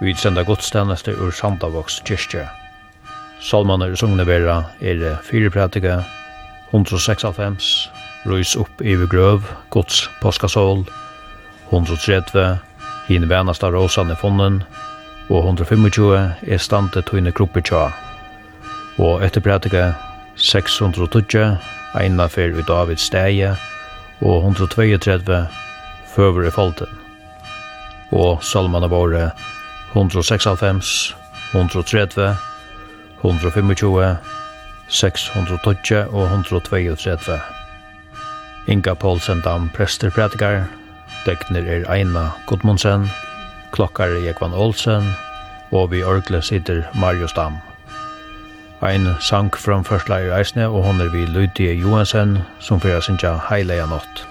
Vi sender godstjenester ur Sandavoks kyrkje. Salmaner sungne vera er fire prætika, 196, Røys opp i grøv, gods påskasål, 130, Hine venast av råsane fonden, og 125 er stande tøyne kropper tja. Og etter prætika, 620, eina fyr ut av et steg, og 132, føvre folten. Og salmane våre, 196, 130, 125, 612 og 132. Inga Paulsen Dam, prester prædikar, dekner er Eina Gudmundsen, klokkar er Jekvan Olsen, og vi orgle sitter Marius Dam. Ein sang fram i eisne, og hon er vi Lydia Johansen, som fyrir sinja heileia nått.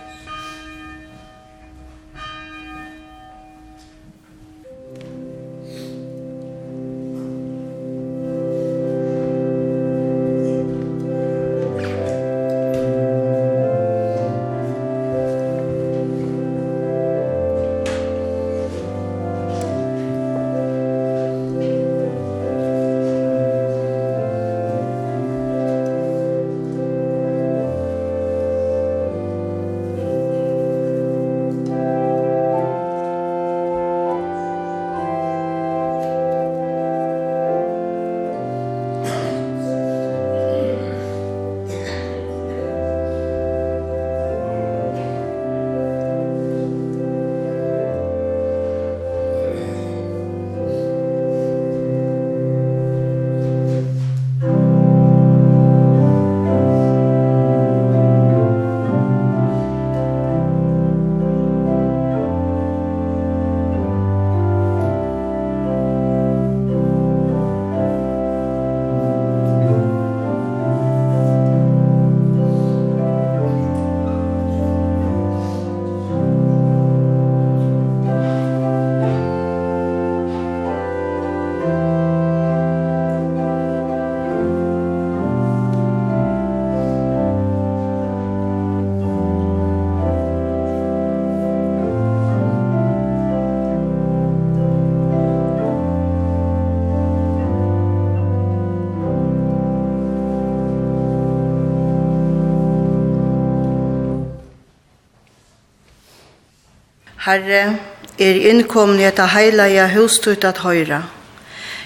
Herre, er innkomne etter heilige hustut at høyra.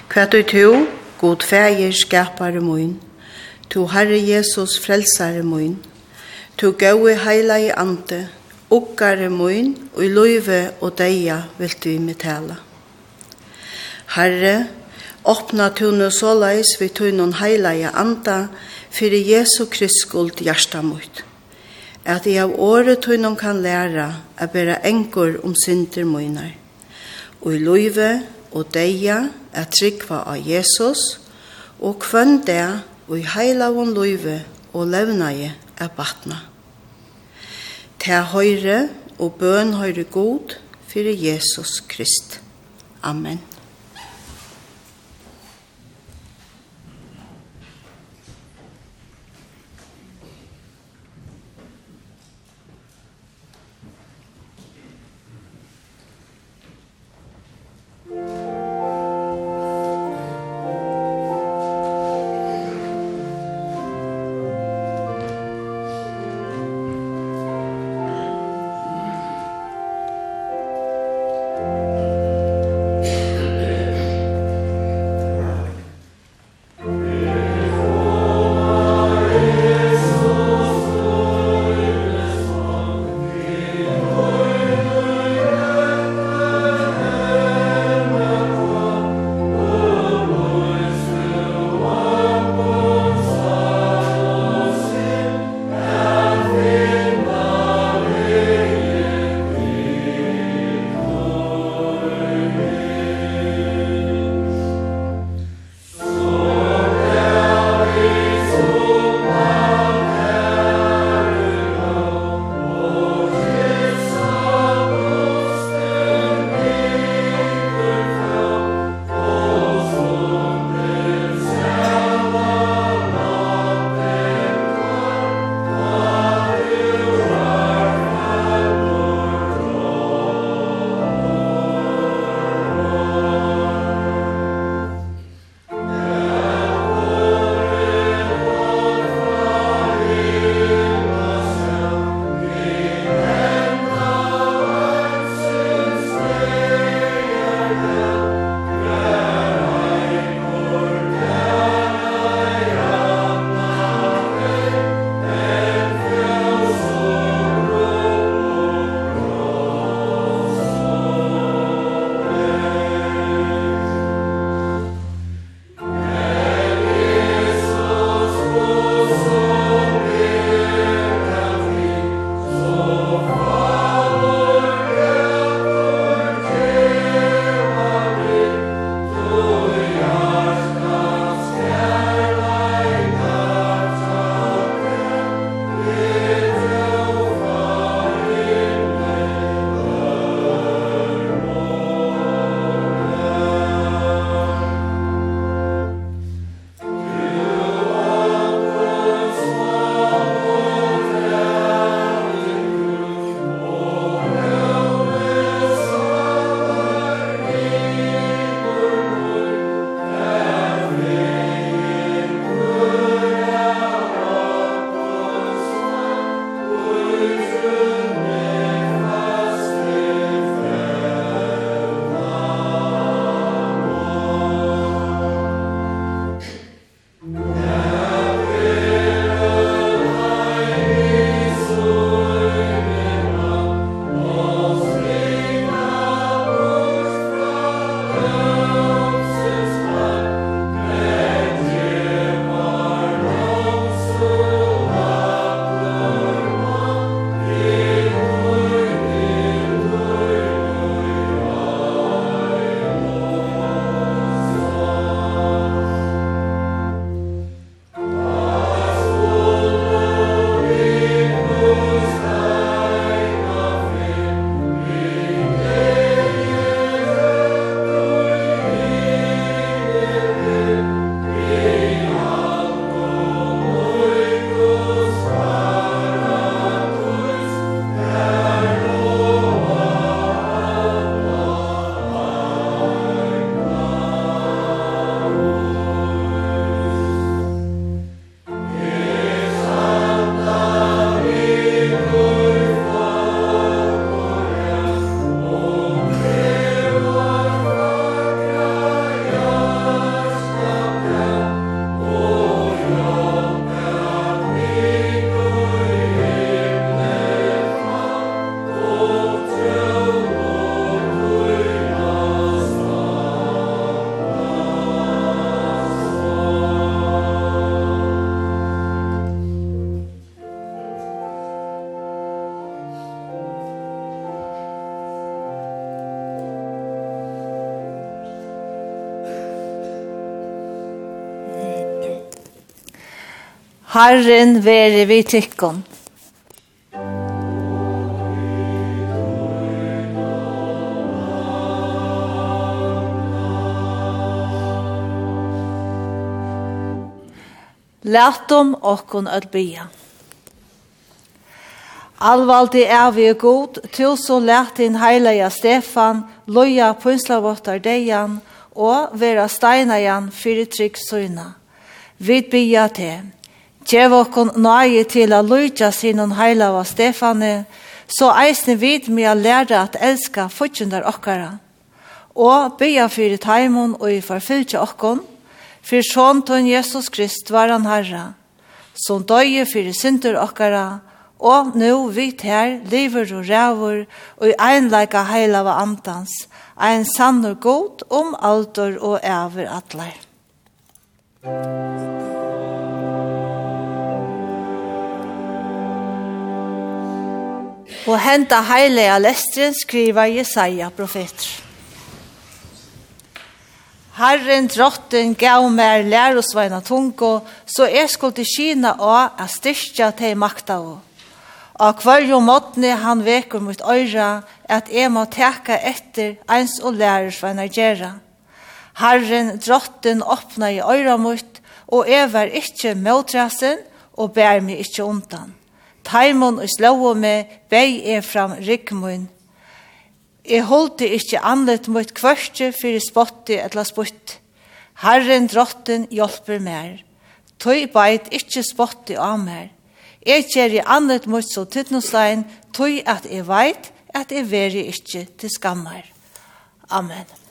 Hva du to, god feir skapare moin. Tu Herre Jesus frelsare moin. Tu gaue heilige ante, okkare moin, og i løyve og deia vil du imitale. Herre, åpna tu nu såleis vi tu noen heilige anta, fyrir Jesu Krist skuld hjertamot. Herre, at jeg av året tøynom kan læra at bæra enkor om synder møynar, og i løyve og deia at tryggva av Jesus, og kvønn det og i heilavun løyve og levnaie er batna. Ta høyre og bøn høyre god fyrir Jesus Krist. Amen. Herren være vi tykkon. Lært om okkon at bya. Alvaldi er vi god, til så lært din heilige Stefan, loja pynslavotter deian, og vera steinajan fyrir trygg søyna. Vi bya til. Gjev okkon nøye til a lujtja sinon av Stefane, så eisne vid mi a læra at elska fortjundar okkara, og bya fyrir taimon og i farfylgja okkon, fyrir sånn Jesus Krist var han herra, som døye fyrir syndur okkara, og nu vit her liver og rævur og i einleika heilava andans, ein sannur god om alder og æver atler. Musik og henta heilige lestren skriver Jesaja profeter. Herren drotten gav mer lær og sveina tungo, så jeg skulle til Kina og a styrkja til makta og. Og hver jo måttne han veker mot øyra, at jeg må teka etter eins og lærer sveina gjerra. Herren drotten åpna i øyra mot, og jeg var ikkje møtrasen og bær meg ikkje undan. Taimon og slåa med vei er fram ryggmun. Jeg holdt ikkje anlet mot kvørste fyrir spotte etla spott. Herren drotten hjelper mer. Tøy beit ikkje spotte av mer. Jeg kjer i anlet mot så tittnuslein, tøy at jeg veit at jeg veri ikkje til skammar. Amen.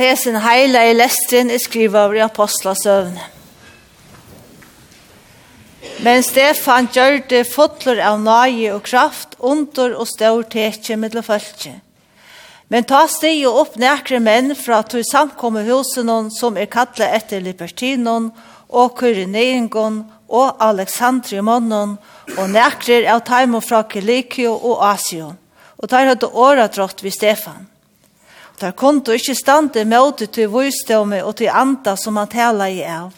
hesen heila i lestrin er skriva over i apostlasøvne. Men Stefan gjør det fotler av nage og kraft, under og stør teke med det følge. Men ta steg og opp nekre menn fra to samkomme husen som er kattlet etter Libertinon, og Kyrineingon, og Alexandriumonon, og nekre av Taimo fra Kilikio og Asion. Og der hadde året drått ved Stefan. Der kunde ikkje stande møte til vysdomme og til anda som han tala i av.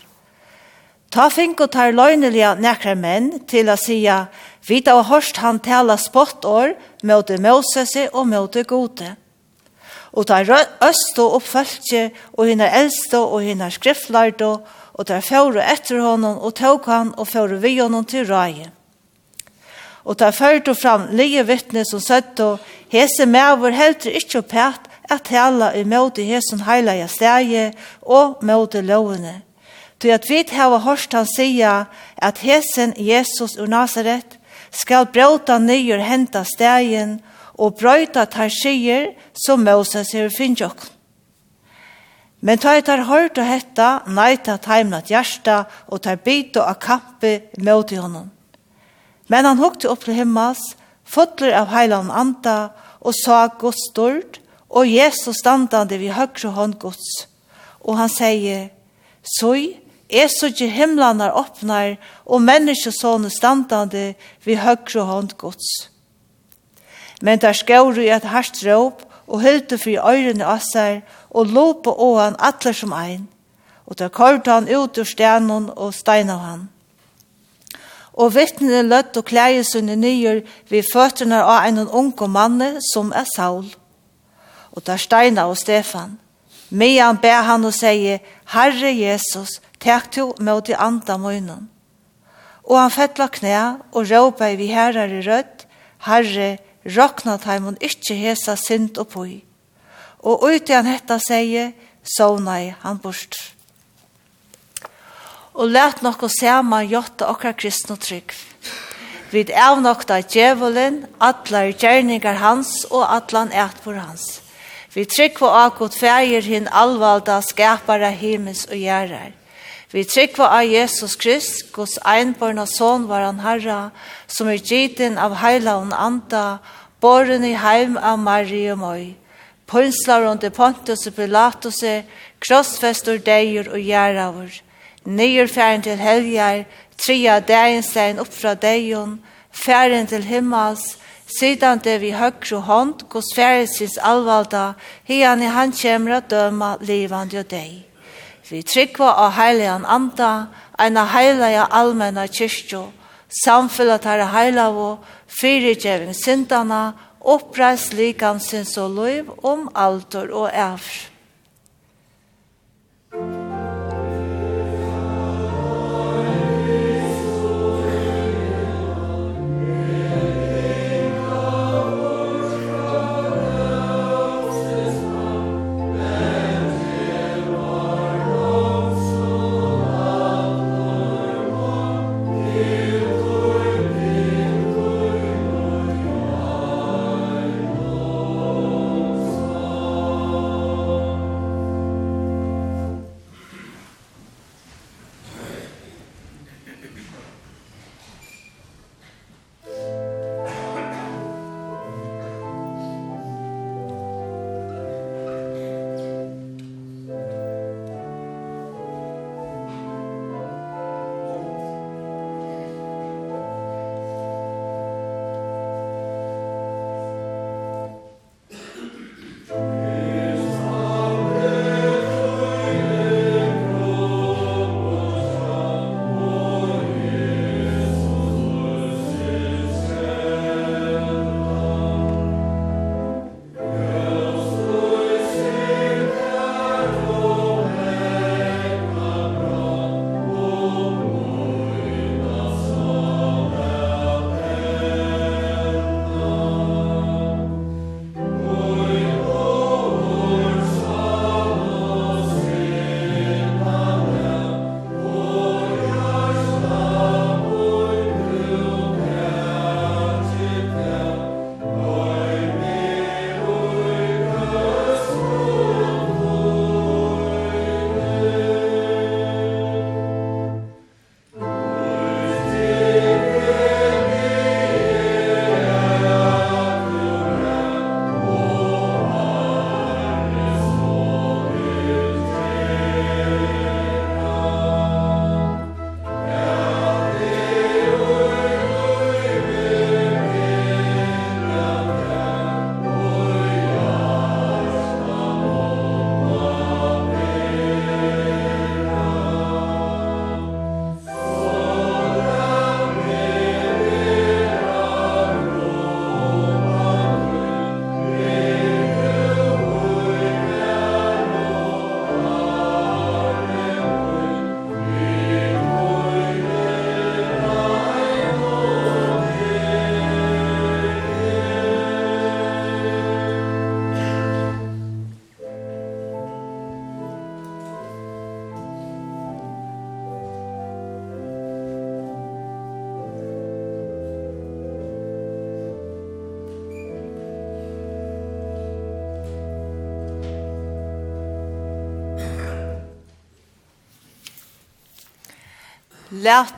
Ta fink og tar løgnelige nekra menn til å sija, vi da hørst han tala spottår, møte Moses og møte gode. Og tar øst og oppfølgje, og henne eldste og henne skriftlærde, og tar fjore etter honom og tog han og fjore vi honom til røye. Og tar fjore fram lige vittne som søtt og hese med vår helter ikke opphatt at tala imot i hesen heilige stege og mot lovene. Til at vi hava hørst han sia at hesen Jesus ur Nazaret skal brøta nyer henta stegen og brøyta tar sier som Moses er finnjokk. Men ta et har hørt og hetta, nei ta taimnat hjärsta og tar bit og kampe mot i honom. Men han hukte opp til himmels, fotler av heilan anda og sa god stort, Og Jesus standande vid høgre hånd Guds. Og han sier, Soj, er så inte himlarna åpner, og menneskesåne standande vid høgre hånd Guds. Men der skår i et hardt råp og hylte för øyrene av seg, og lå på åen alla som ein. Og der kørte han ut ur stenen og steinet han. Og vittnene løtt og klæje sunne nyer ved føtterne av en unge manne som er Saul og tar steina og Stefan. Mian ber han og sier, Herre Jesus, tek to mot i anda munnen. Og han fettla knæ og råpa i vi herrar i rødt, Herre, råkna taimun ikkje hesa sint og poi. Og uti han hetta sier, sovnai han bort. Og let nokko sema jotta okra kristna trygg. Vid avnokta djevelen, atlar gjerningar hans og atlan etbor hans. Vi trykk på god färger hin allvalda skapare himmels og gjerrar. Vi tryggva av Jesus Krist, Guds einborna son var han herra, som er giten av heila og anda, boren i heim av Marie og Møy. Pønslar under Pontus og Pilatus, krossfester deir og gjerravur. Nyer færen til helger, tria dagenstein opp fra deion, færen til himmels, sidande vi høgru hånd, gos færesis alvalda, hian i han kjemra døma livande og deg. Vi tryggva av heilean anda, eina heileia almenna kyrkjo, samfylla tæra heilavo, fyrirgjeving syndana, oppreis likansins og loiv om altor og ævr. Musik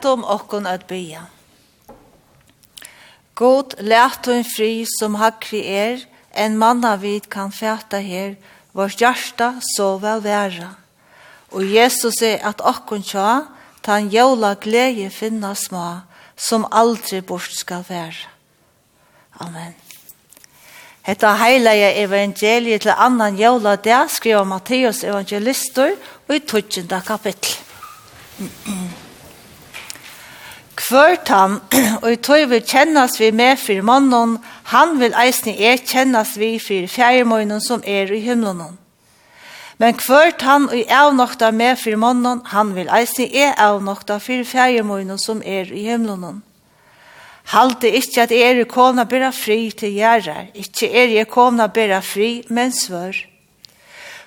om okkon at bya. God lætum fri som hakri er, en manna vid kan fæta her, vår hjärsta så vel væra. Og Jesus er at okkon tja, tan jævla glede finna små, som aldri bort skal være. Amen. Hetta heilaja evangeliet til annan jævla der skriver Matteus evangelister og i 12. kapittel. Kvørt han, og i tøy vil kjennes vi med for mannen, han vil eisne er kjennes vi for fjærmøynen som er i himmelen. Men kvørt han og av nokta med for mannen, han vil eisne er avnokta for fjærmøynen som er i himmelen. Halte ikkje at er kona bera fri til gjerrar, ikkje er jeg kona bera fri, men svør.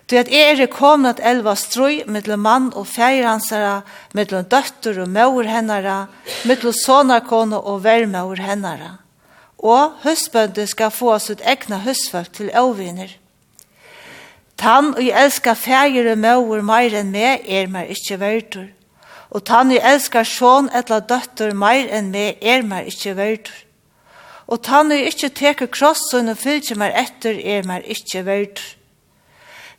Du at er kom at elva strøy mittel mann og feiransara, mittel døtter og maur hennara, mittel sonarkone og vermaur hennara. Og husbøndet skal få sitt egna husfolk til avvinner. Tann og jeg elskar feir og maur meir enn meg er meg ikkje verdur. Og tann og jeg elskar sjån etla døtter meir enn meg er meg ikkje verdur. Og tann og jeg ikkje teker kross og fylgjer meg etter er meg ikkje verdur.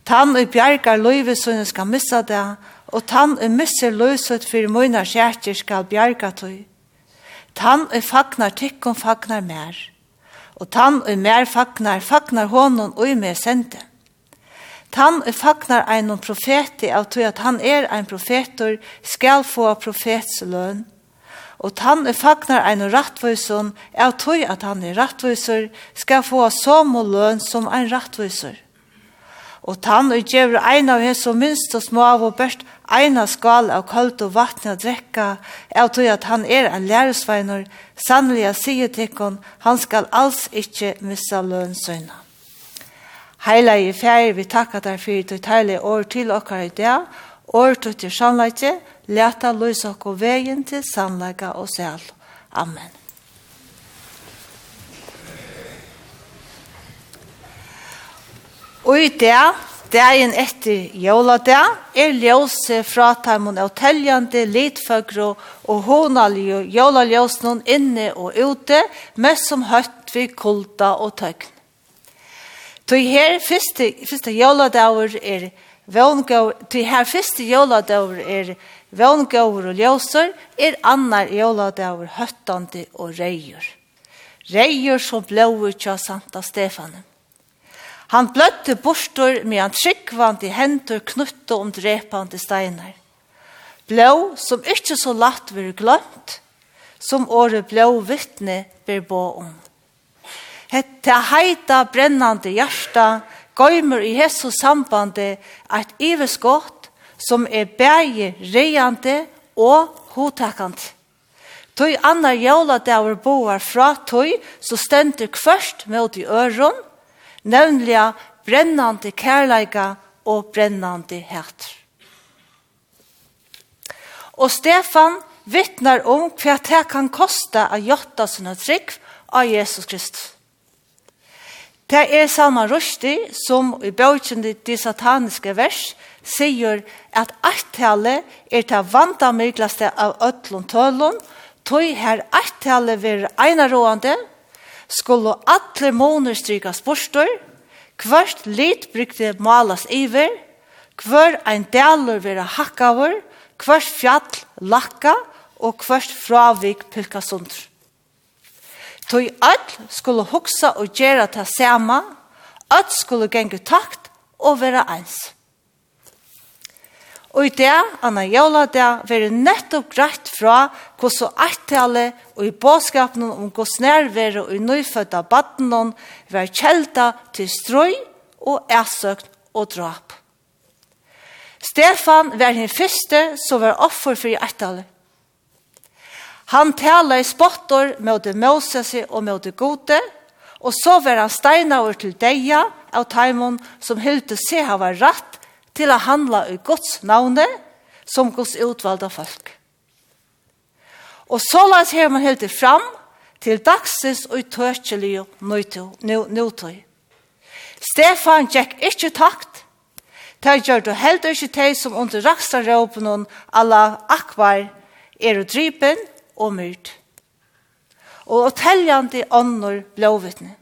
Tann og bjergar løyve sønne skal missa det, og tann og misser løyset for møyna kjerker skal bjerga tøy. Tann og fagnar tikkum fagnar mer, og tann og mer fagnar fagnar honom og med sendte. Tann og fagnar ein profeti av tøy at han er ein profetor, skal få profets løn. Og tann og fagnar ein og rattvøyson av tøy at han er rattvøysor, skal få som og løn som ein rattvøysor og tann og gjevur ein av hins og minst og små av og børst eina skal av kaldt og vatten å drekka, av tog at han er en læresveinor, sannelig a sier tikkon, han skal alls ikkje missa lønsøyna. Heila i fjær, vi takkar der fyrir til teile år til okkar i dag, år til til sannleikje, leta løs okko vegin til sannleika og sel. Amen. Og i det, dagen etter joladag, er ljøse fra tarmen av teljende, litføgre og hånalige jolaljøsene inne og ute, mest som høtt vi kulda og tøkn. Til her første, første joladagur er vøngåur, tøy her første joladagur er vøngåur og ljøser, er annar joladagur høttande og reier. Reier som blåur tja Santa Stefanen. Han bløtte bortor med han tryggvande hendur knutte om drepande steinar. Blå som ikkje så latt vir glömt, som åre blå vittne vir bå om. Hette heita brennande hjärsta gøymer i Jesu sambande eit iveskott som er bægi reiande og hotakant. Tøy annar jævla der boar fra tøy, så stendur kvørst mot i øron, nevnliga brennande kærleika og brennande hætter. Og Stefan vittnar om hva det kan kosta å gjøtta sina trygg av Jesus Kristus. Det er Salman Rushdie som i bøkjen de sataniske vers sier at eittale er det vanta myglaste av øtlund tølund, tog her eittale vil einaråande, skulle alle måner strykas borster, hvert lit brukte malas iver, hver ein delur vera hakkaver, hvert fjall lakka og hvert fravik pilka sundr. Tøy all skulle hugsa og gjera ta sama, all skulle genge takt og vera eins. Og i det, anna Jola, det, var nettopp greit fra hvordan eittale og i båskapen om hvordan nærvære og i nøyfødda baden var kjelda til strøy og æsøkt og drap. Stefan var den første som var offer for eittale. Han tala i spottor mot Moses og mot gode, og så var han steinaver til deia av taimon som hylte seg hava ratt til å handla i Guds navne som Guds utvalda folk. Og så las her man helt fram til dagsins og tørkjelig nøytøy. Stefan gikk ikke takt. Det gjør du heller ikke til som under rakstar råpen og alla akvar er og drypen og myrt. Og telljande ånder blåvittne.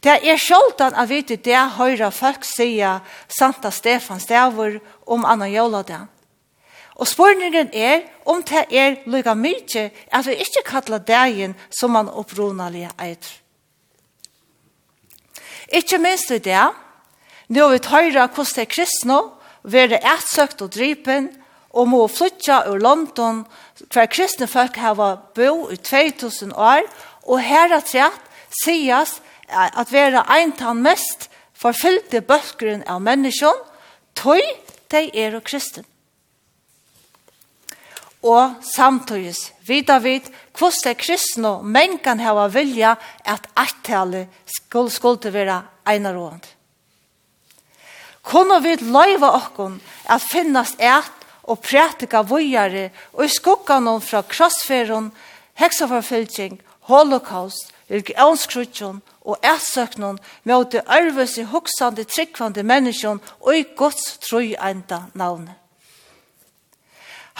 Det er sjoldan at vite det høyre folk sier Santa Stefans stavur om Anna Joladan. Og spørningen er om det er lykka mykje at vi ikke kallar dagen som man opprunalig eit. Ikke minst i det, nå vi høyra hvordan det er kristne, være etsøkt og drypen, og må flytja ur London, hver kristne folk hava bo i 2000 år, og her er trett sies at være ein tann mest forfyllte bøkgrunn av menneskjon, tøy de er og kristen. Og samtidig vida vid hvordan de kristne menn kan hava vilja at attale skulle skulle være einar råd. Kunne vi løyva okkon at finnast et og prætika vujare og i skuggan fra krossferon, heksaforfylking, holocaust vilke avskrutsjon og ætsøknon med møte ærves i hoksande, tryggvande menneskjon og i gods troi enda navnet.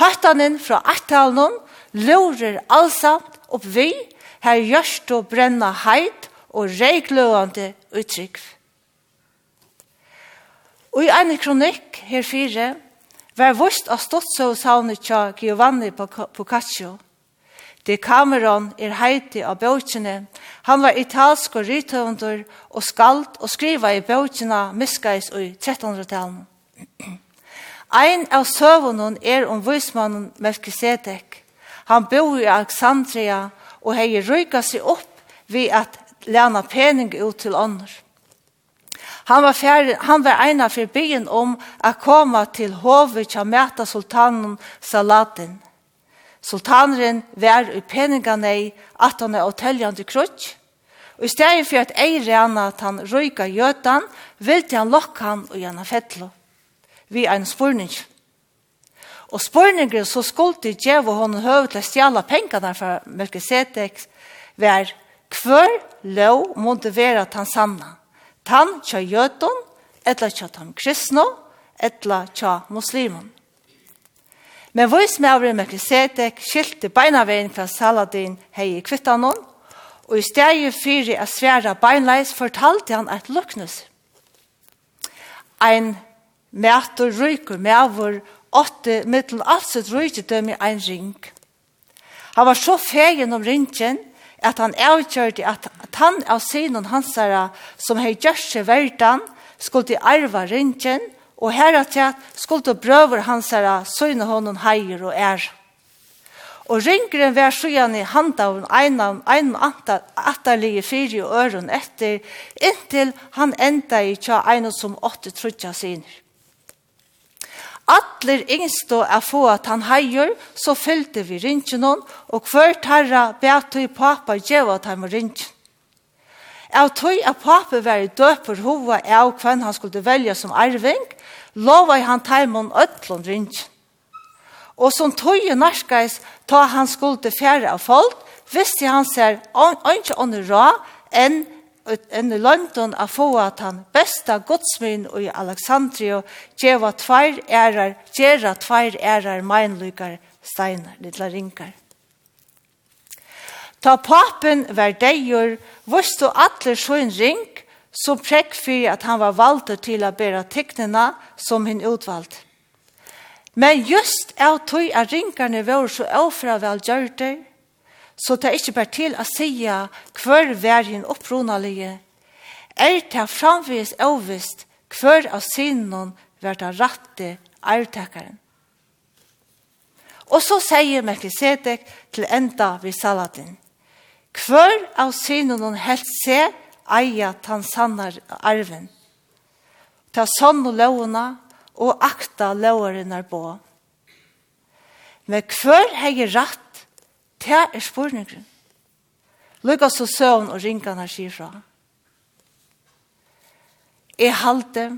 Høttanen fra attalnon lurer allsamt opp vi, her gjørst og brenna heit og reikløande uttrykk. Og i en kronikk her fire var vust av stått så savnet tja Giovanni Boccaccio, De Cameron er heiti av bøkene. Han var italsk og rythøvendur og skald og skriva i bøkene miskais i 1300-tallet. Ein av søvunnen er om vismannen Melkisedek. Han bor i Alexandria og hei røyka seg opp ved at læna pening ut til ånder. Han var, fjerde, han var eina for byen om å komme til hovet til å møte sultanen Saladin. Sultaneren var i peningane at han er åteljande krutsk, og i stedet for at ei rena at han røyka gjøtan, vilte han lokka han og gjerne fettlo, vi en spurning. Og spurningen så skulle djeva hon høve til å stjala pengene fra Melkisedek, var hver lov måtte være at han sanna, tan tja gjøtan, etla tja tam kristna, etla tja muslimen. Men voismævren Melkisedek skilte beinavein fra Saladin hei i kvittanon, og i stegi fyri a sværa beinleis fortalte han et luknus. Ein mætur rykur med avur åtte mittel alset rykjedøm i ein ring. Han var så fegen om ringen at han avgjørte at han av synen hansara som hei gjørse verdan skulle arva ringen Og her at jeg skulle brøver hans her, søgne hånden heier og er. Og ringeren var søgjene i handa av en av en atterlige fire og øren etter, inntil han enda i tja en som åtte trutja siner. Atler yngstå er få at han heier, så fylte vi ringenon, og hver tarra beatøy pappa gjeva at han var ringen. Av tog at pappa var i døper hova av hvem han skulle velja som arving, lova i han taimon ötlund rinj. Og som tøye narskais ta han skulde fjerde av folk, visste han ser ikke ånne ra enn enn i London a få at han besta godsmin i Alexandria gjeva tveir ærar, gjera tveir ærar meinlykar steinar, lilla ringar. Ta papen var deigur, vustu atler sjøen rink, som prekk for at han var valgt til å bære tegnene som hun utvalgte. Men just av tog at ringarne var så avfra velgjørte, så det er ikke bare til å si hver verden opprunalige, er det framvis overvist hver av synden var det rette ærtekeren. Og så sier Melkisedek til enda ved Saladin, hver av synden helst seg eia tan sannar arven. Ta sann og lovuna og akta lovarinnar på. Men hver hei ratt, ta er spurningren. Lukka så søvn og ringarna sier fra. Jeg halte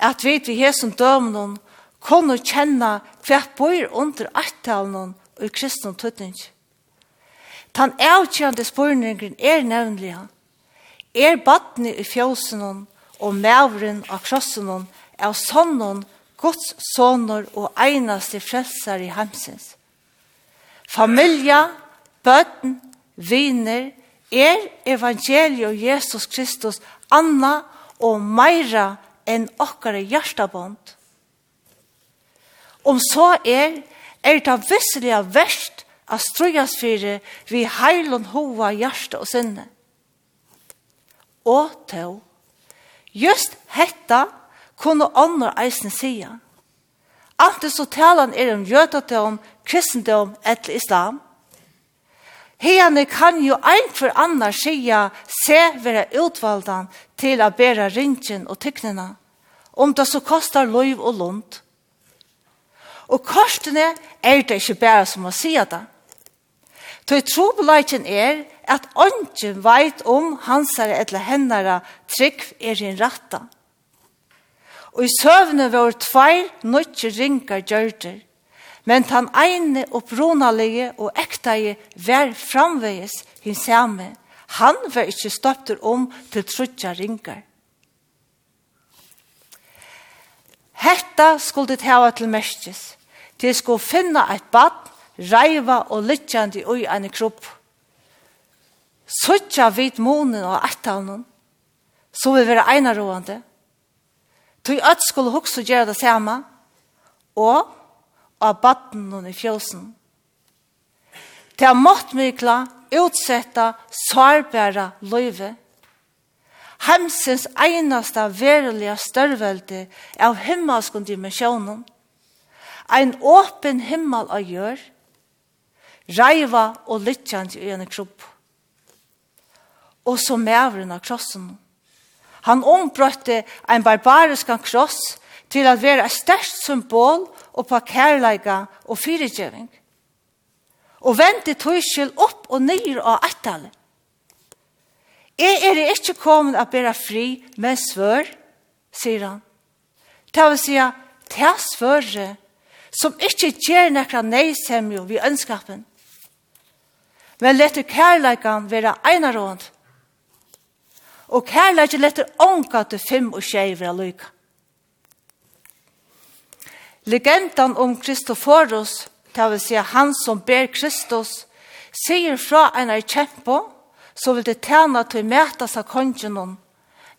at vi vi her dømen dømnen kunne kjenne hva bor under attalen og kristne tøtning. Den avkjørende spørningen er nevnlig han er badne i fjósenon og mævren av krossenon av sonnon Guds sonor og einaste frelsar i heimsins. Familia, bøten, viner er evangeliet og Jesus Kristus anna og meira enn okkara hjertabond. Om så er, er det visselig verst at strøyas fyrir vi heilun hova hjerte og sinne og to. Just hetta kunne andre eisen sia. Ante så talan er om jødatøm, kristendom eller islam. Hene kan jo ein for annar sida se vera utvaldan til å bæra ringen og tyknena, om det så kostar loiv og lund. Og korsene er det ikke bare som å si det, Tøy trobelaiken er at ånden veit om hansare eller hennara trygg er sin ratta. Og i søvne var tveir nøtje ringar gjørter, men tan eine opprunalige og ektaie vær framvegis hins samme. Han var ikkje støpter om til trutja ringar. Hetta skulle det hava til merkes. Det skulle finna eit bad reiva og lytjandi ui ein kropp. Søtja vit månen og ættalnen, så vi vera einarående. Tui at skulle hoksa gjøre det samme, og av batten i fjøsen. Til er måttmykla, utsetta, sårbæra løyve. Hemsens einasta verulega størvelde av himmelskund dimensjonen. Ein åpen himmel av gjør, reiva og lytjant i en kropp. Og så mævren av krossen. Han ombrøtte en barbarisk kross til at være et størst symbol og på kærleika og fyrirgjøring. Og vente tøyskjel opp og nyr av ettallet. Jeg er ikke kommet å bære fri med svør, sier han. Det vil si at det er svøret som ikke gjør nekra neisemjo vi ønskapen. Men letter kærleikan vera einarånd. Og kærleikan letter ånka til fem og tjei vera lyka. Legendan om Kristoforos, det vil si han som ber Kristus, sier fra en er kjempo, så vil det tjene til mætas av kongenon.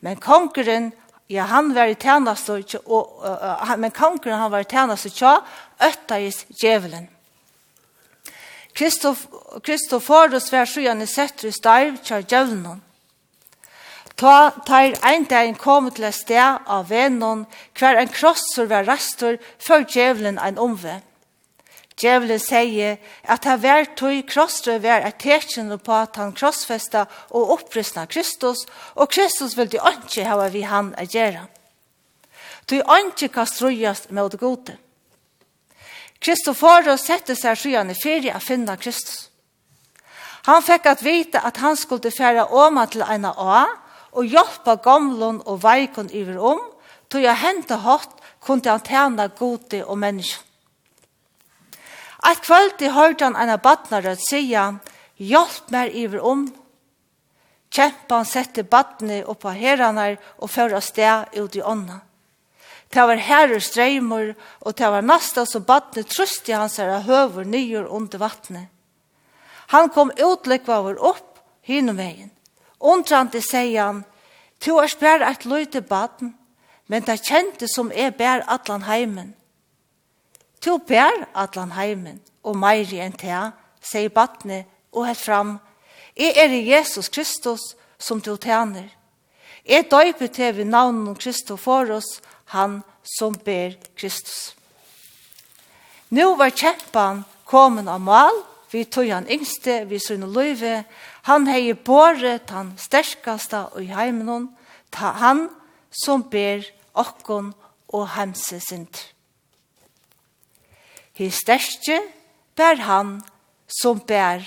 Men kongeren, ja, han var i tjenest, og, og, men kongeren han var i tjenest, så tja, øtta i djevelen. Kristoforus var sjøene setter i starv til djevnen. Ta tar ein dagen kom til et sted av vennen, hver en krosser var rastor, før djevelen ein omve. Djevelen sier at han var tog krosser var et tekjen på at han krossfesta og opprystna Kristus, og Kristus vil de ikke ha vi han å gjøre. Du ikke kan med det gode. Kristoforo sette seg skyene ferie å finne Kristus. Han fikk at vite at han skulle fære åma til en å, og hjelpe gamlen og veikon iver om, til jeg hente hatt, kunne han tjene gode og mennesker. Et kvöld i hørte han en badnarød sige, hjelp meg iver om. Kjempa han sette badne opp av herrene og fører sted ut i ånden. Det var herre streimer, og det var nasta så badne trøst i hans herre høver nyer under vattnet. Han kom utlekvaver opp hinum vegin. Undrandi sier han, «Tu er spær et løyte baden, men det kjente som er bær atlan heimen. Tu bær atlan heimen, og meiri enn tea, sier badne og helt fram, «Jeg er Jesus Kristus som du tjener. Jeg døyper til vi navnet Kristus for oss, han som ber Kristus. Nå var kjempan kommet av mal, vi tog han yngste, vi sønne løyve, han hei båret han sterkaste i heimen, ta han som ber okkon og hemse sint. His sterske ber han som ber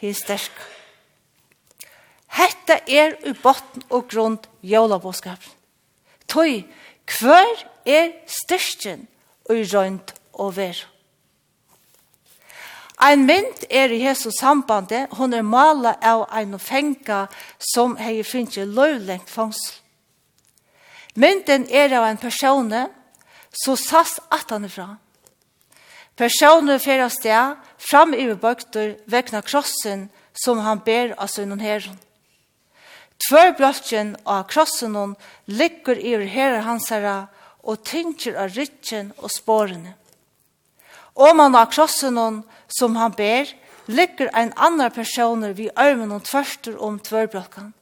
his sterske. Hetta er i botten og grund jólabåskapen. Tøy Hver er styrsten og rønt og ver? Ein mynd er i Jesu sambande, hon er mala av ein fenga som hei finnje løylengt fangsel. Mynden er av en persone som sass at han er fra. Personer fyrir sted fram i bøkter vekna krossen som han ber av sønnen herren. Tvör brotjen av krossen hon ligger i herre hansara og tynger av rytjen og spårene. Og man av krossen hon som han ber, ligger ein annan personer vi armen og tvørster om tvørbrokkan.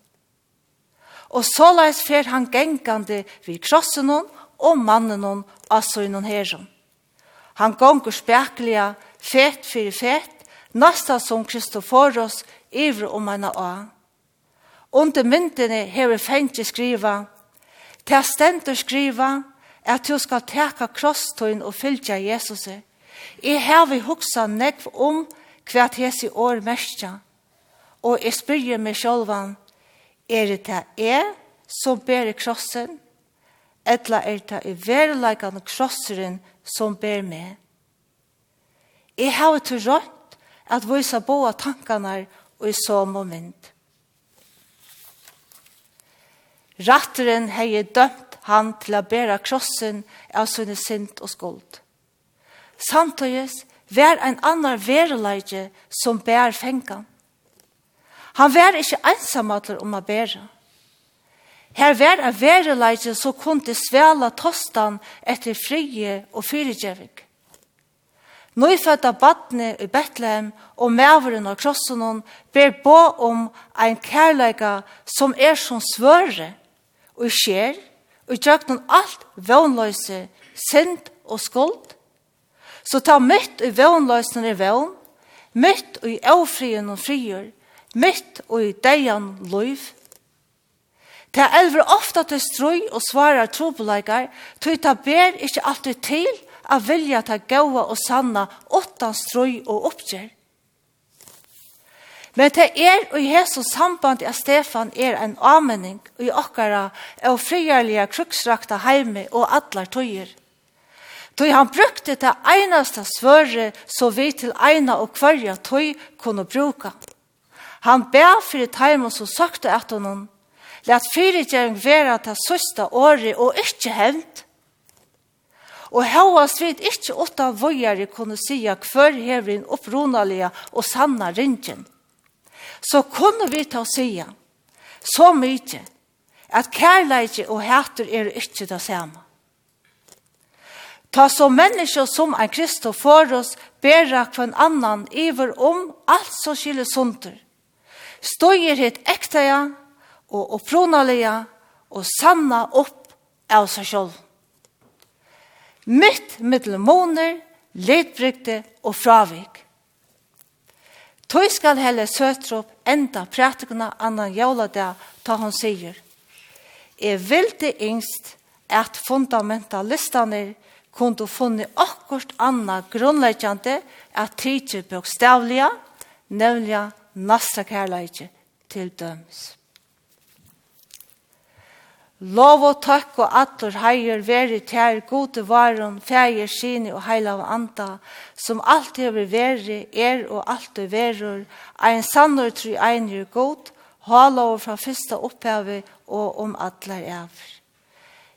Og så leis fer han gengande vi krossen hon og mannen hon av sønnen herren. Han gonger spekliga, fet fyrir fet, nasta som Kristoforos, ivre om henne av Under myndene hever fengt skriva, til stendur skriva, at du skal teka krosstøyn og fylgja Jesus. Jeg hever hoksa nekv om hva hese år mestja, og jeg spyrje meg sjolvan, er det det jeg som ber i krossen, etla er det i verilegan krosseren som ber meg. Jeg hever til rått at vysa boa tankene og i som moment. Ratteren hei dømt han til å bæra krossen av sunne sint og skuld. Samtøyes vær ein annar vereleidje som bær fengan. Han vær ikkje einsamadler om å bæra. Her vær ein vereleidje som kunne svela tostan etter frie og fyrigjevig. Nøyfødda badne i Betlehem og mæveren av krossen ber bå om ein kærleika som er som svøre, og skjer, og gjør noen alt vannløse, synd og skuld, så ta mitt i vannløsen i vann, mitt i avfrien og frier, mitt i deian løyv. Det er elver ofta til strøy og svarar trobeleikar, tog ta ber ikkje alltid til av vilja ta gaua og sanna åttan strøy og oppgjør. Men det er og i Jesus samband av Stefan er en og i okkara og friarlige kruksrakta heime og atlar tøyer. Tøy han brukte det einaste svøre så vi til eina og kvarja tøy kunne bruka. Han bær fyrir teimen som søkte etter noen, Lat fyrirgjering vera ta søsta året og ikkje hevnt. Og hauast vid ikkje åtta vojare kunne sija hver hevrin opprunalige og sanna ringen så kunne vi ta og sige så mye at kærleikje og hæter er ikke det samme. Ta så menneske som en Kristus for oss bæra kvann annan iver om alt som skiller sunter. Støyer het ektaja og opprunalige, og sanna opp av seg selv. Mitt middelmåner, ledbrygde og fravik. Tøy skal helle søtrop enda prætikuna annan jævla ta hon sier. Jeg vil det yngst at fundamentalistene kunne funne akkurat anna grunnleggjande at tidsje bokstavlige, nevnlige nasta kærleikje til dømes. Lov og takk og atlor heier veri tær gode varon, fægir sine og heila av anda, som alt hever veri, er og alt er verur, ein sannur tru einir god, hala over fra fyrsta opphavi og om atlar ever.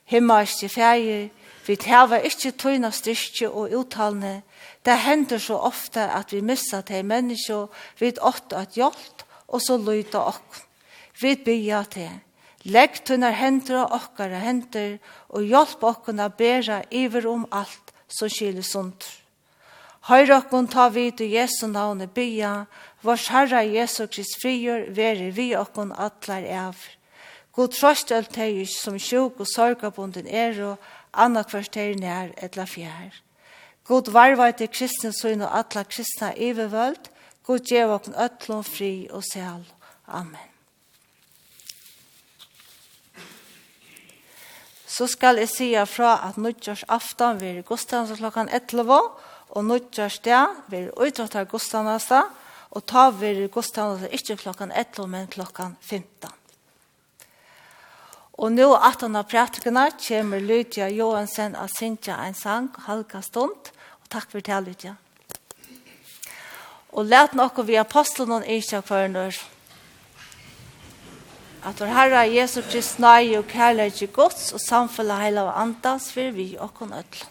Himmarske fægir, vi tæva ikkje tøyna styrkje og uttalne, det hender så ofte at vi missa til menneskje, vi åtta at hjelp, og så lyda okk. Vi bya til Legg tunnar hendur og okkara hendur og hjelp okkun að bera iver om alt som skilir sunt. Høyr okkun ta vid i Jesu navne bya, vars Herra Jesu Krist frigjør veri vi okkun atlar av. God trost alt teis som sjuk og sorgabunden er og anna kvarter nær etla fjær. God varva til kristne søgn og atla kristna ivervöld, God gjev okkun ötlun fri og sel. Amen. så skal jeg si fra at nødgjørs aften vil godstandelse klokken 11, og nødgjørs det vil utrettet godstandelse, og ta vil godstandelse ikke klokken 11, men klokken 15. Og nå, 18 av prætikene, kommer Lydia Johansen og Sintja en sang, halka stund, og takk for det, Lydia. Og let noe vi apostelen ikke kvarnør. Takk at vår Herre Jesus Krist nøye og kærlighet til gods og samfunnet hele av andas for vi og kon ødelen.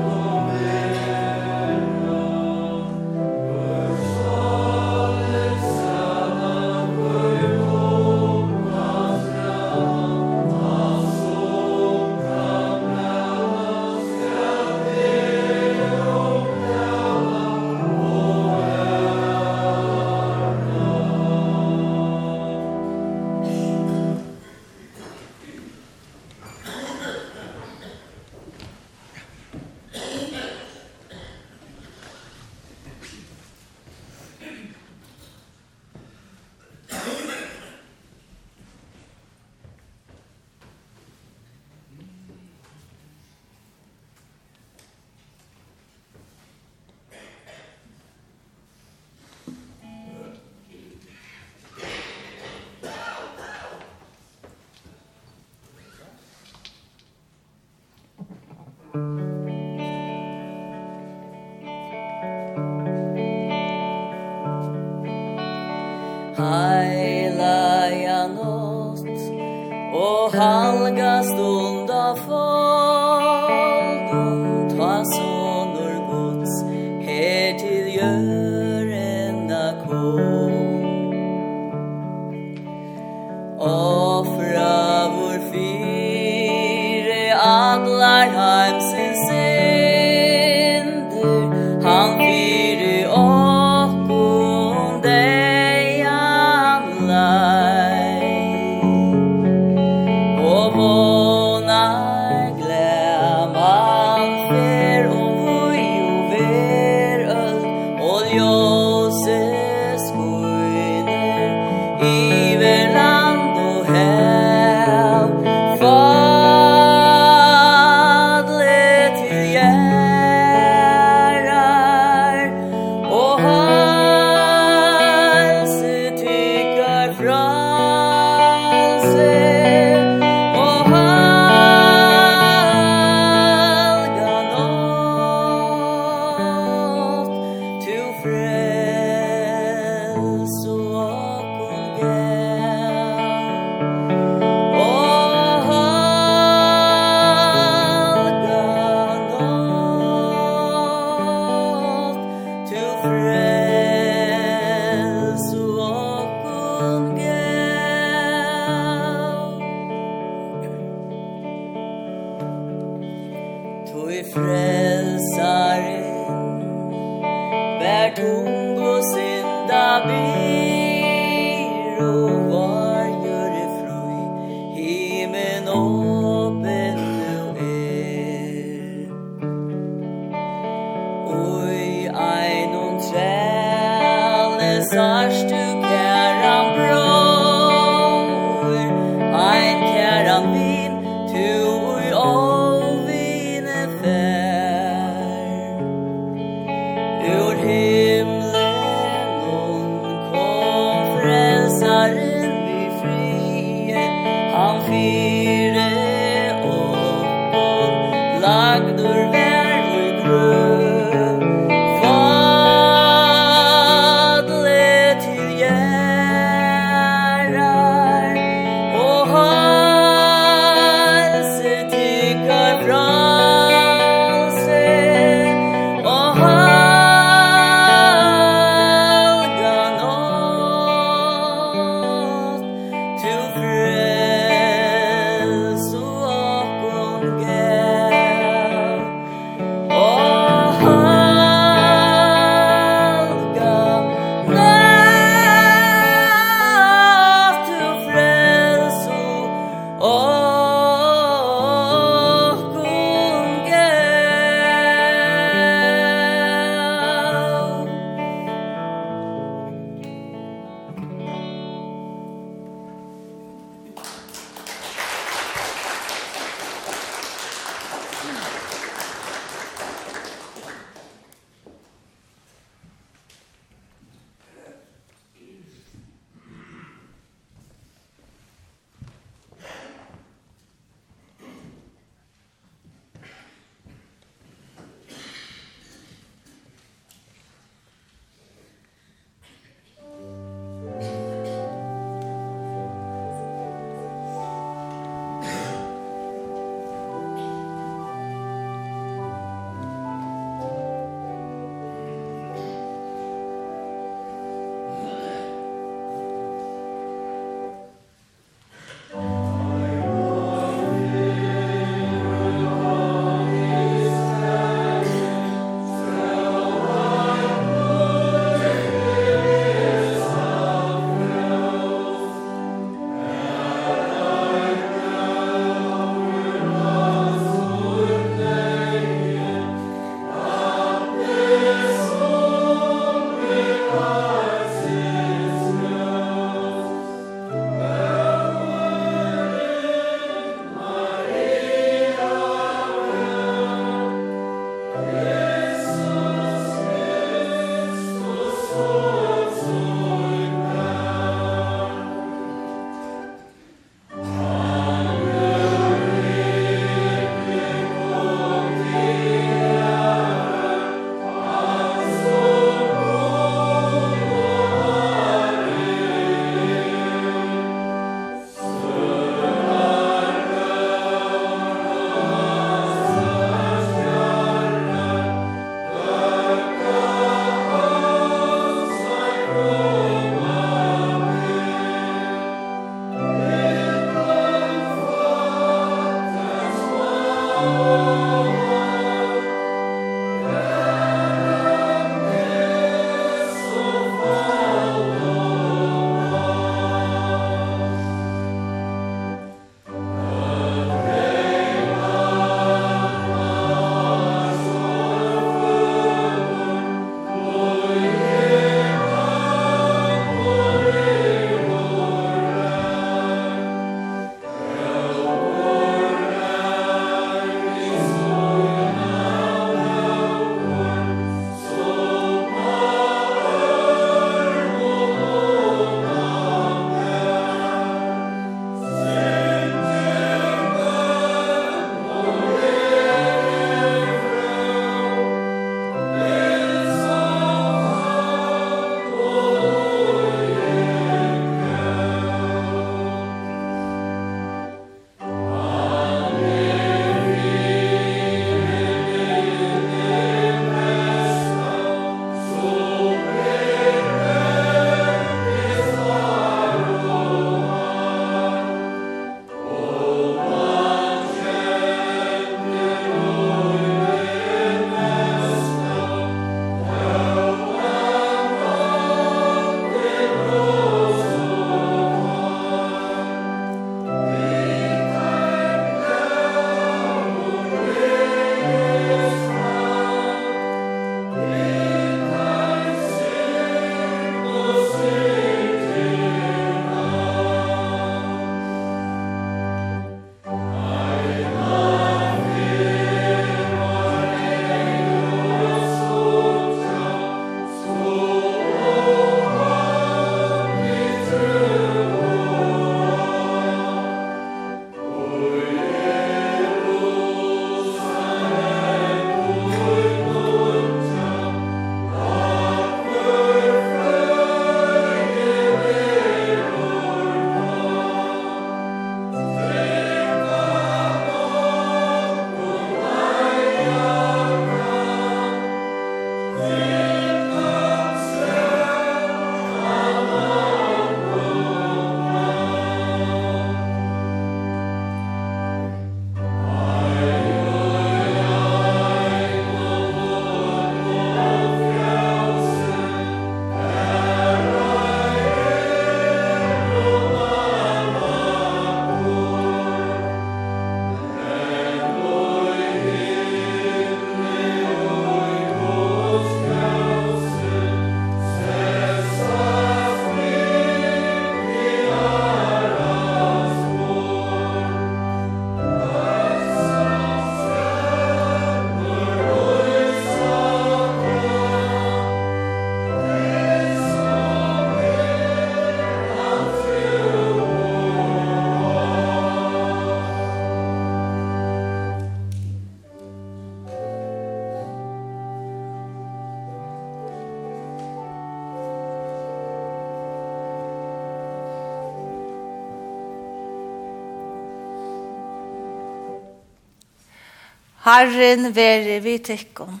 Herren være vi tekkom.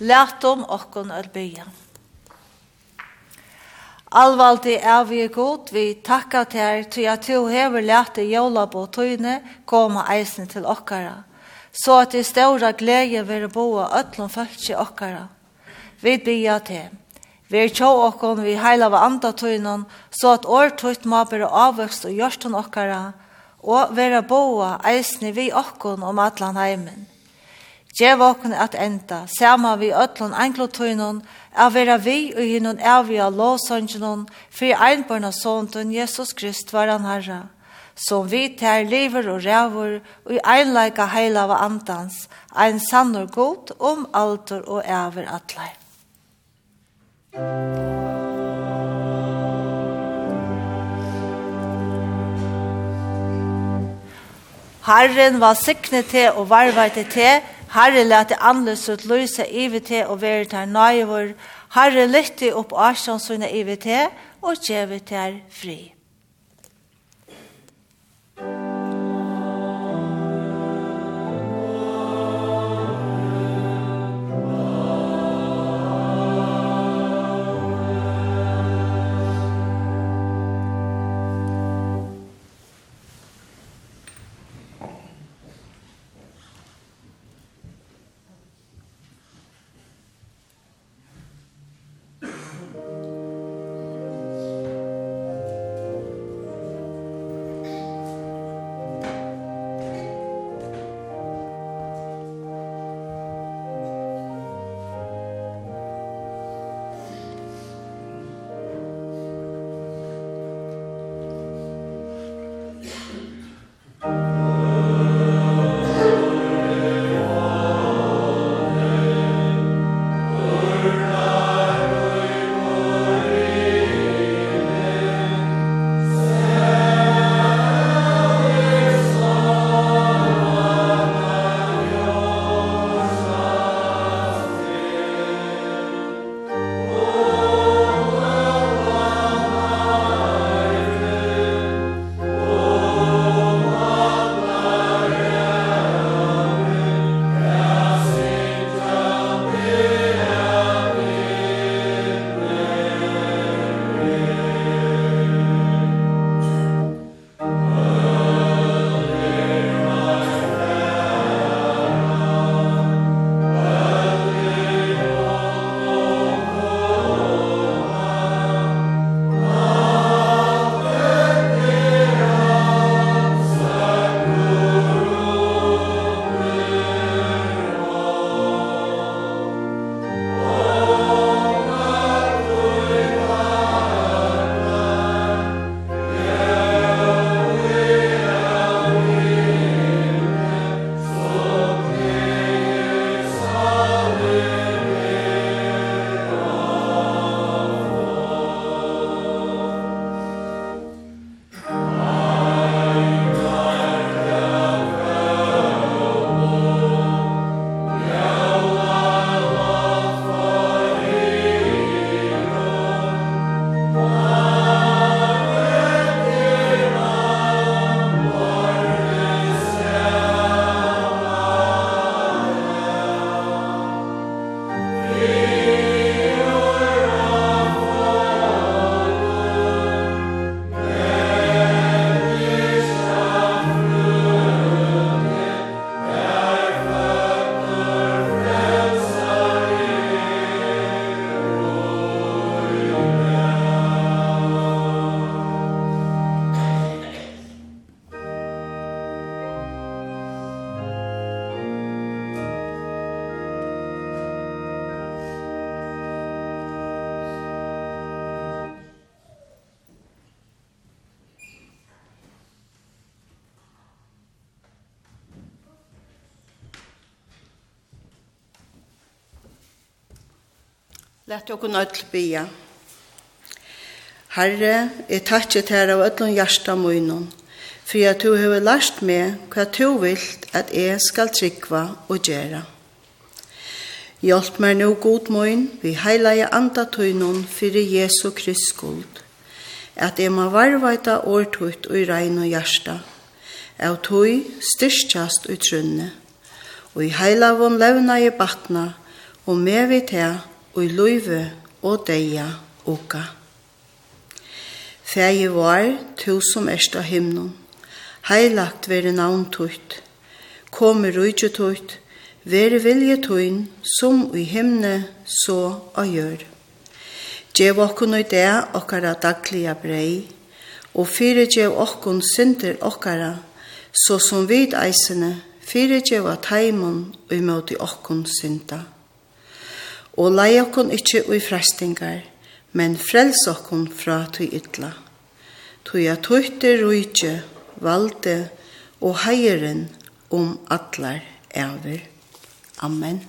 Lært om okkon er bya. Alvaldi er vi god, vi takkar til her, til at du hever lært i jola på tøyne, koma eisen til okkara. Så at i ståra glede vil boa ötlom fölkje okkara vi bia til. Vi er tjå okkon vi heila av andatøynon, så at år tøyt må bæra avvøkst og gjørstun okkara, og vera boa eisne vi okkon om atlan heimen. Gjev okkon at enda, sama vi ötlun englotøynon, er vera vi og hinnon evia låsangenon, fri einbarna såntun Jesus Krist var han herra, som vi tær lever og rævur, og i einleika heila av andans, ein sannor god om alter og æver atlein. Herren var sikne til og varvet til. til. Herren lette anløs ut lyse ivet til og være til nøyvor. Herren lytte opp avstånd i ivet til og gjøre til fri. Lætt okkur nøll bia. Herre, jeg takkje til av öllum hjarta munnen, for at du hefur lært meg hva du vilt at jeg skal trykva og gjera. Hjelp meg nå god munn, vi heilige andatøynon fyrir Jesu Krist skuld, at jeg må varvaita årtøyt og regn og hjarta, av tøy styrstjast og trunne, og i heilavon levna i batna, og med vi til og i løyve og deia oka. Fægi var, tu som erst av himnon, heilagt vere navn tutt, komi rujtje tutt, vere vilje tuin, som i himne, så a gjør. Gjev okkun i det okkara dagliga brei, og fyre gjev okkun synder okkara, så som vid eisene, fyre gjev a taimon og imot i synda og lei okkon ikkje ui frestingar, men frels okkon fra tui ytla. Tui a tuitte ruitje, valde og heieren om atlar ever. Amen.